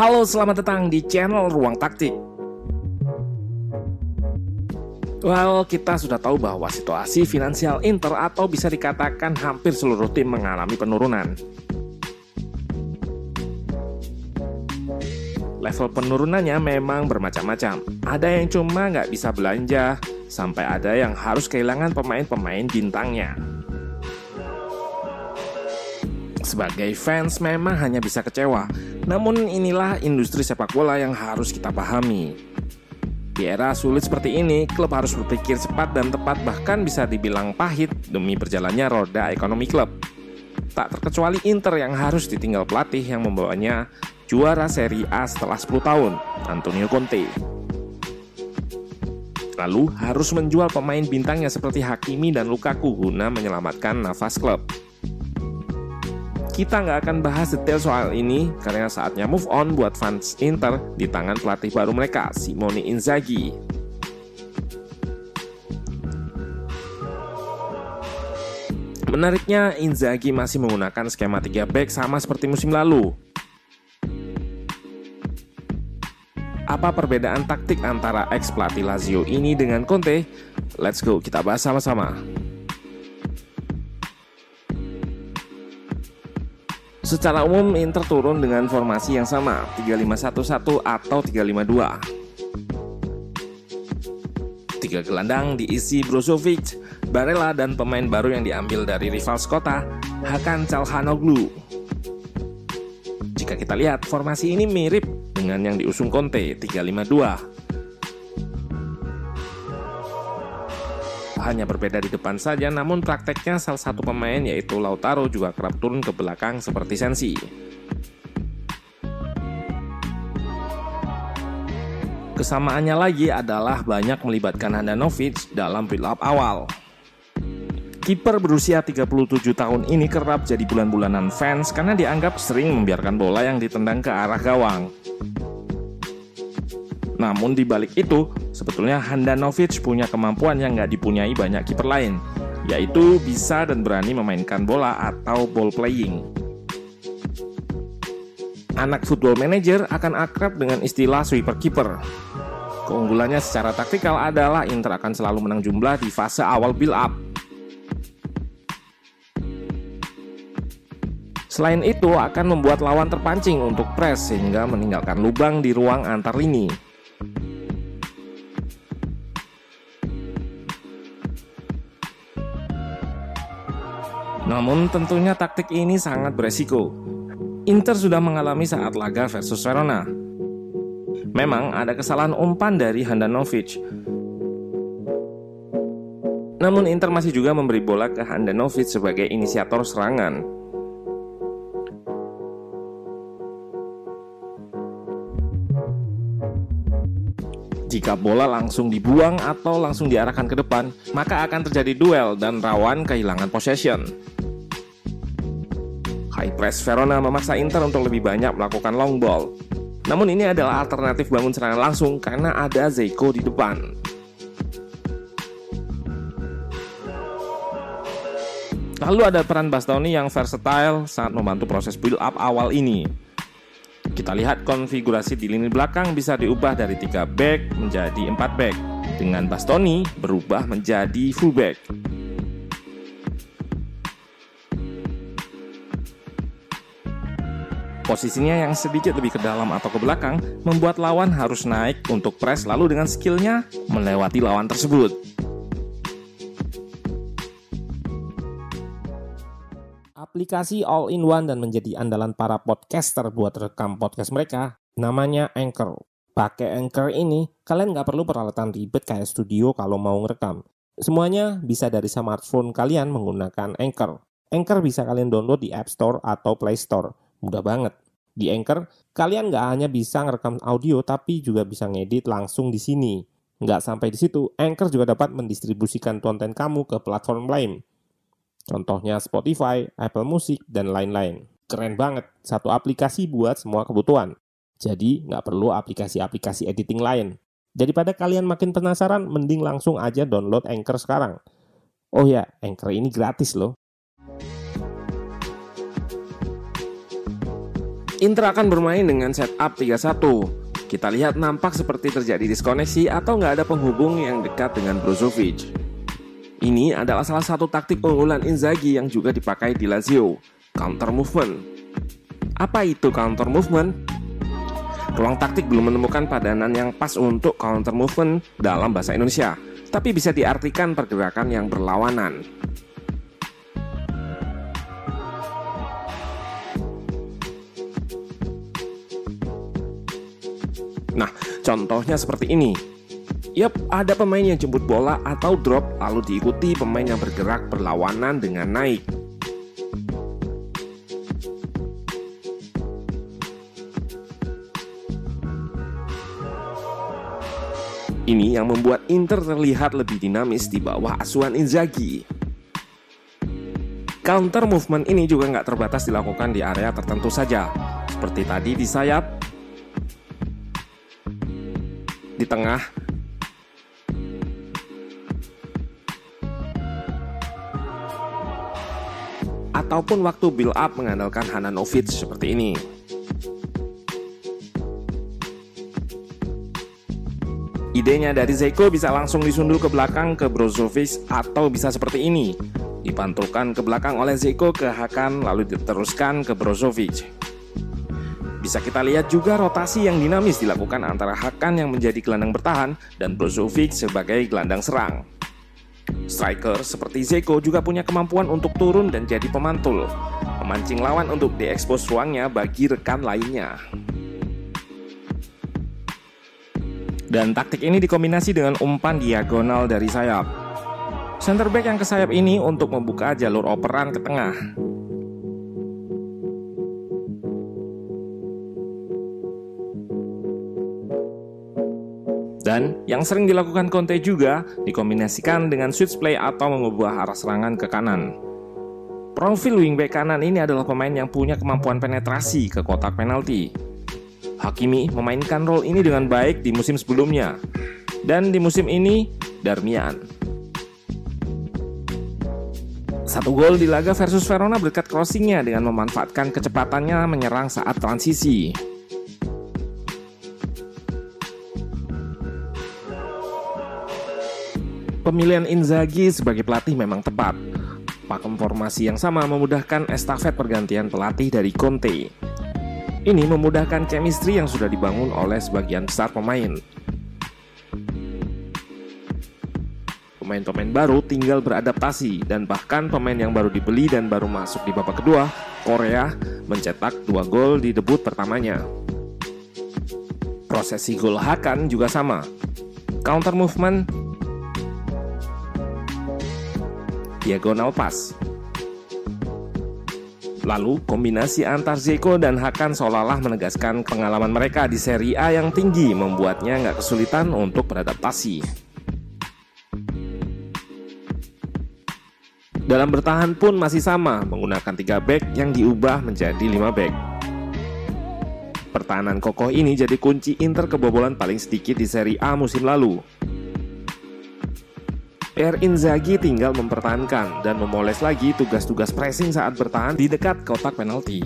Halo, selamat datang di channel Ruang Taktik. Well, kita sudah tahu bahwa situasi finansial Inter atau bisa dikatakan hampir seluruh tim mengalami penurunan. Level penurunannya memang bermacam-macam. Ada yang cuma nggak bisa belanja, sampai ada yang harus kehilangan pemain-pemain bintangnya. Sebagai fans memang hanya bisa kecewa, namun inilah industri sepak bola yang harus kita pahami. Di era sulit seperti ini, klub harus berpikir cepat dan tepat bahkan bisa dibilang pahit demi berjalannya roda ekonomi klub. Tak terkecuali Inter yang harus ditinggal pelatih yang membawanya juara Serie A setelah 10 tahun, Antonio Conte. Lalu harus menjual pemain bintangnya seperti Hakimi dan Lukaku guna menyelamatkan nafas klub. Kita nggak akan bahas detail soal ini karena saatnya move on buat fans Inter di tangan pelatih baru mereka, Simone Inzaghi. Menariknya, Inzaghi masih menggunakan skema 3 back sama seperti musim lalu. Apa perbedaan taktik antara ex pelatih Lazio ini dengan Conte? Let's go, kita bahas sama-sama. Secara umum Inter turun dengan formasi yang sama 3511 atau 352 Tiga gelandang diisi Brozovic, Barella dan pemain baru yang diambil dari rival Skota, Hakan Calhanoglu. Jika kita lihat formasi ini mirip dengan yang diusung Conte 352 hanya berbeda di depan saja, namun prakteknya salah satu pemain yaitu Lautaro juga kerap turun ke belakang seperti Sensi. Kesamaannya lagi adalah banyak melibatkan Handanovic dalam build-up awal. Kiper berusia 37 tahun ini kerap jadi bulan-bulanan fans karena dianggap sering membiarkan bola yang ditendang ke arah gawang. Namun di balik itu, sebetulnya Handanovic punya kemampuan yang nggak dipunyai banyak kiper lain, yaitu bisa dan berani memainkan bola atau ball playing. Anak football manager akan akrab dengan istilah sweeper keeper. Keunggulannya secara taktikal adalah Inter akan selalu menang jumlah di fase awal build up. Selain itu akan membuat lawan terpancing untuk press sehingga meninggalkan lubang di ruang antar lini. Namun tentunya taktik ini sangat beresiko. Inter sudah mengalami saat laga versus Verona. Memang ada kesalahan umpan dari Handanovic. Namun Inter masih juga memberi bola ke Handanovic sebagai inisiator serangan. Jika bola langsung dibuang atau langsung diarahkan ke depan, maka akan terjadi duel dan rawan kehilangan possession. High press Verona memaksa Inter untuk lebih banyak melakukan long ball. Namun ini adalah alternatif bangun serangan langsung karena ada Zeiko di depan. Lalu ada peran Bastoni yang versatile saat membantu proses build up awal ini. Kita lihat konfigurasi di lini belakang bisa diubah dari 3 back menjadi 4 back dengan Bastoni berubah menjadi fullback. Posisinya yang sedikit lebih ke dalam atau ke belakang membuat lawan harus naik untuk press lalu dengan skillnya melewati lawan tersebut. Aplikasi all-in-one dan menjadi andalan para podcaster buat rekam podcast mereka namanya Anchor. Pakai Anchor ini, kalian nggak perlu peralatan ribet kayak studio kalau mau ngerekam. Semuanya bisa dari smartphone kalian menggunakan Anchor. Anchor bisa kalian download di App Store atau Play Store. Mudah banget. Di Anchor, kalian nggak hanya bisa ngerekam audio, tapi juga bisa ngedit langsung di sini. Nggak sampai di situ, Anchor juga dapat mendistribusikan konten kamu ke platform lain. Contohnya Spotify, Apple Music, dan lain-lain. Keren banget, satu aplikasi buat semua kebutuhan. Jadi nggak perlu aplikasi-aplikasi editing lain. Daripada kalian makin penasaran, mending langsung aja download Anchor sekarang. Oh ya, Anchor ini gratis loh. Inter akan bermain dengan setup 3-1. Kita lihat nampak seperti terjadi diskoneksi atau nggak ada penghubung yang dekat dengan Brozovic. Ini adalah salah satu taktik unggulan Inzaghi yang juga dipakai di Lazio, counter movement. Apa itu counter movement? Ruang taktik belum menemukan padanan yang pas untuk counter movement dalam bahasa Indonesia, tapi bisa diartikan pergerakan yang berlawanan. Nah, contohnya seperti ini. Yap, ada pemain yang jemput bola atau drop lalu diikuti pemain yang bergerak berlawanan dengan naik. Ini yang membuat Inter terlihat lebih dinamis di bawah asuhan Inzaghi. Counter movement ini juga nggak terbatas dilakukan di area tertentu saja, seperti tadi di sayap, di tengah, ataupun waktu build up mengandalkan Hananovic seperti ini. Idenya dari Zeko bisa langsung disundul ke belakang ke Brozovic atau bisa seperti ini. Dipantulkan ke belakang oleh Zeko ke Hakan lalu diteruskan ke Brozovic. Bisa kita lihat juga rotasi yang dinamis dilakukan antara Hakan yang menjadi gelandang bertahan dan Brozovic sebagai gelandang serang. Striker seperti Zeko juga punya kemampuan untuk turun dan jadi pemantul, memancing lawan untuk diekspos ruangnya bagi rekan lainnya. Dan taktik ini dikombinasi dengan umpan diagonal dari sayap. Center back yang ke sayap ini untuk membuka jalur operan ke tengah. Dan yang sering dilakukan Conte juga dikombinasikan dengan switch play atau mengubah arah serangan ke kanan. Profil wingback kanan ini adalah pemain yang punya kemampuan penetrasi ke kotak penalti Hakimi memainkan role ini dengan baik di musim sebelumnya. Dan di musim ini, Darmian. Satu gol di laga versus Verona berkat crossingnya dengan memanfaatkan kecepatannya menyerang saat transisi. Pemilihan Inzaghi sebagai pelatih memang tepat. Pakem formasi yang sama memudahkan estafet pergantian pelatih dari Conte. Ini memudahkan chemistry yang sudah dibangun oleh sebagian besar pemain. Pemain-pemain baru tinggal beradaptasi dan bahkan pemain yang baru dibeli dan baru masuk di babak kedua, Korea mencetak dua gol di debut pertamanya. Prosesi gol Hakan juga sama. Counter movement, diagonal pass, Lalu, kombinasi antar Zeko dan Hakan seolah-olah menegaskan pengalaman mereka di Serie A yang tinggi membuatnya nggak kesulitan untuk beradaptasi. Dalam bertahan pun masih sama, menggunakan 3 back yang diubah menjadi 5 back. Pertahanan kokoh ini jadi kunci Inter kebobolan paling sedikit di Serie A musim lalu. Per Inzaghi tinggal mempertahankan dan memoles lagi tugas-tugas pressing saat bertahan di dekat kotak penalti.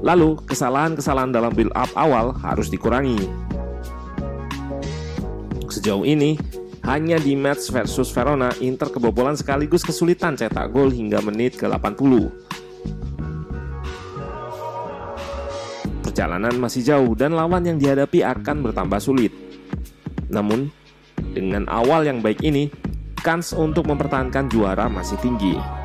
Lalu, kesalahan-kesalahan dalam build-up awal harus dikurangi. Sejauh ini, hanya di match versus Verona, Inter kebobolan sekaligus kesulitan cetak gol hingga menit ke-80. Perjalanan masih jauh dan lawan yang dihadapi akan bertambah sulit. Namun, dengan awal yang baik ini, kans untuk mempertahankan juara masih tinggi.